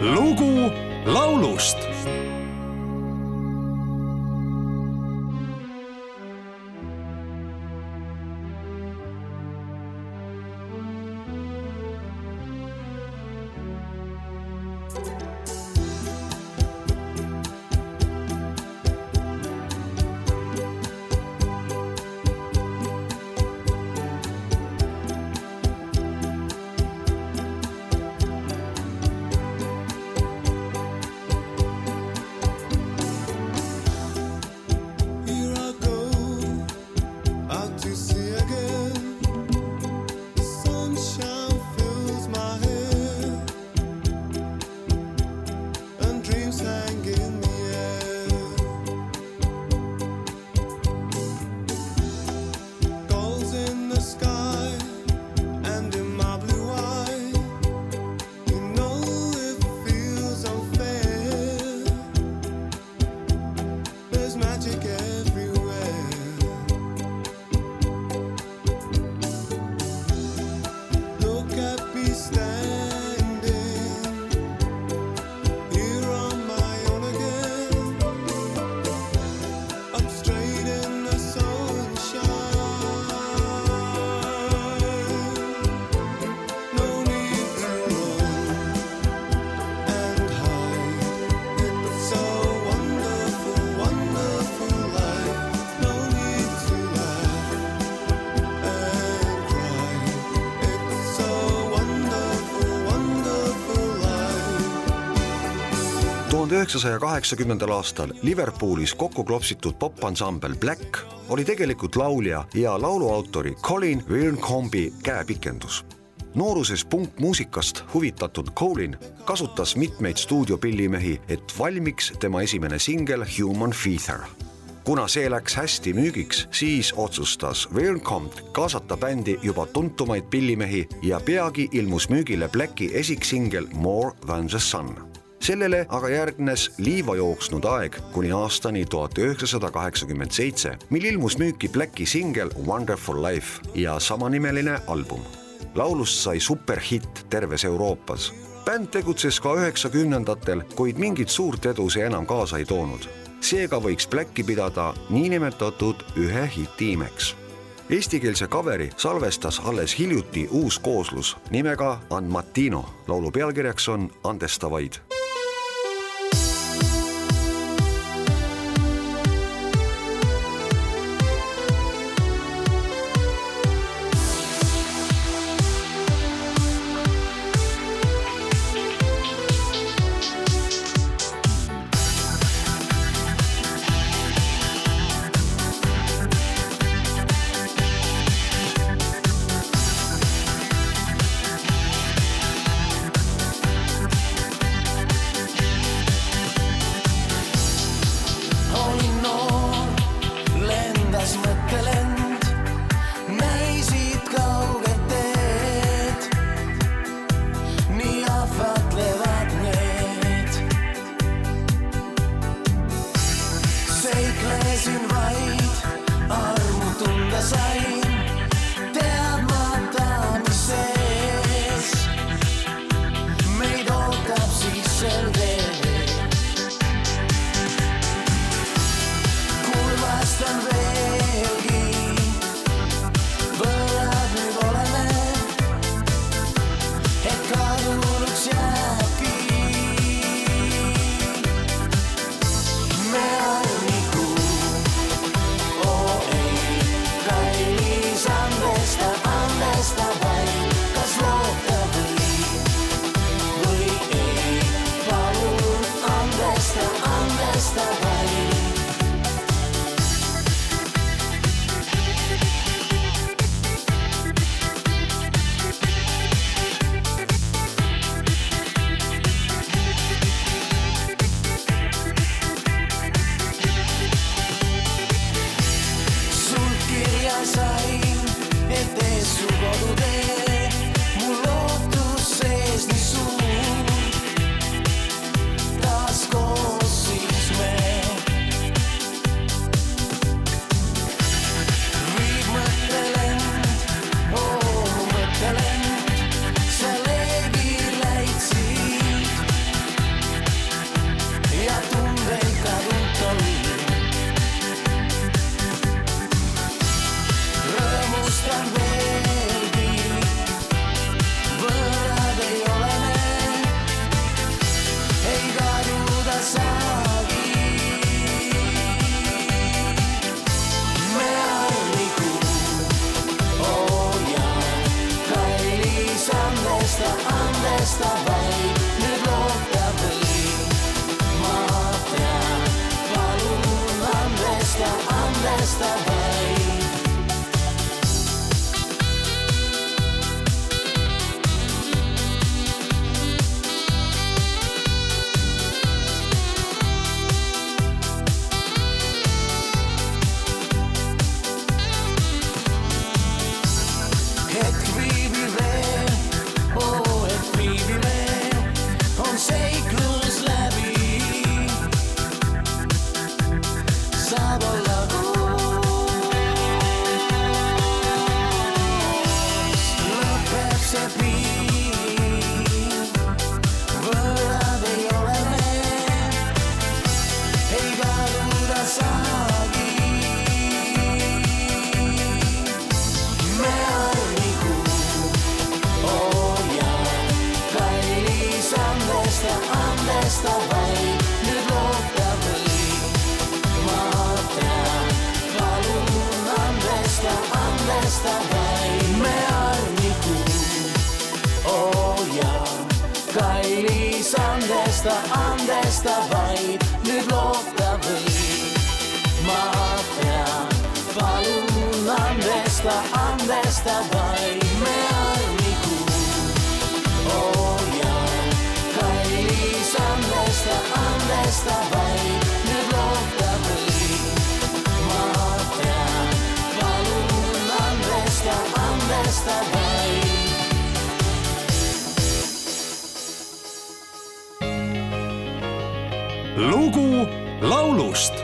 lugu laulust üheksasaja kaheksakümnendal aastal Liverpoolis kokku klopsitud popansambel Black oli tegelikult laulja ja laulu autori Colin Wilncombi käepikendus. nooruses punkmuusikast huvitatud Colin kasutas mitmeid stuudiopillimehi, et valmiks tema esimene singel Human Feather kuna see läks hästi müügiks, siis otsustas Wilcomb kaasata bändi juba tuntumaid pillimehi ja peagi ilmus müügile Blacki esiksingel More than the sun sellele aga järgnes liiva jooksnud aeg kuni aastani tuhat üheksasada kaheksakümmend seitse, mil ilmus müüki Blacki singel Wonderful Life ja samanimeline album. laulust sai superhitt terves Euroopas. bänd tegutses ka üheksakümnendatel, kuid mingit suurt edu see enam kaasa ei toonud. seega võiks Blacki pidada niinimetatud ühe hiti imeks Eestikeelse kaveri salvestas alles hiljuti uus kooslus nimega An Mattino. laulu pealkirjaks on Andesta kallis vastavai me armikuu. Oja, kallis andesta, andesta vaid, nyt loota võid. Mä pean, palun andesta, andesta vaid. lugu laulust.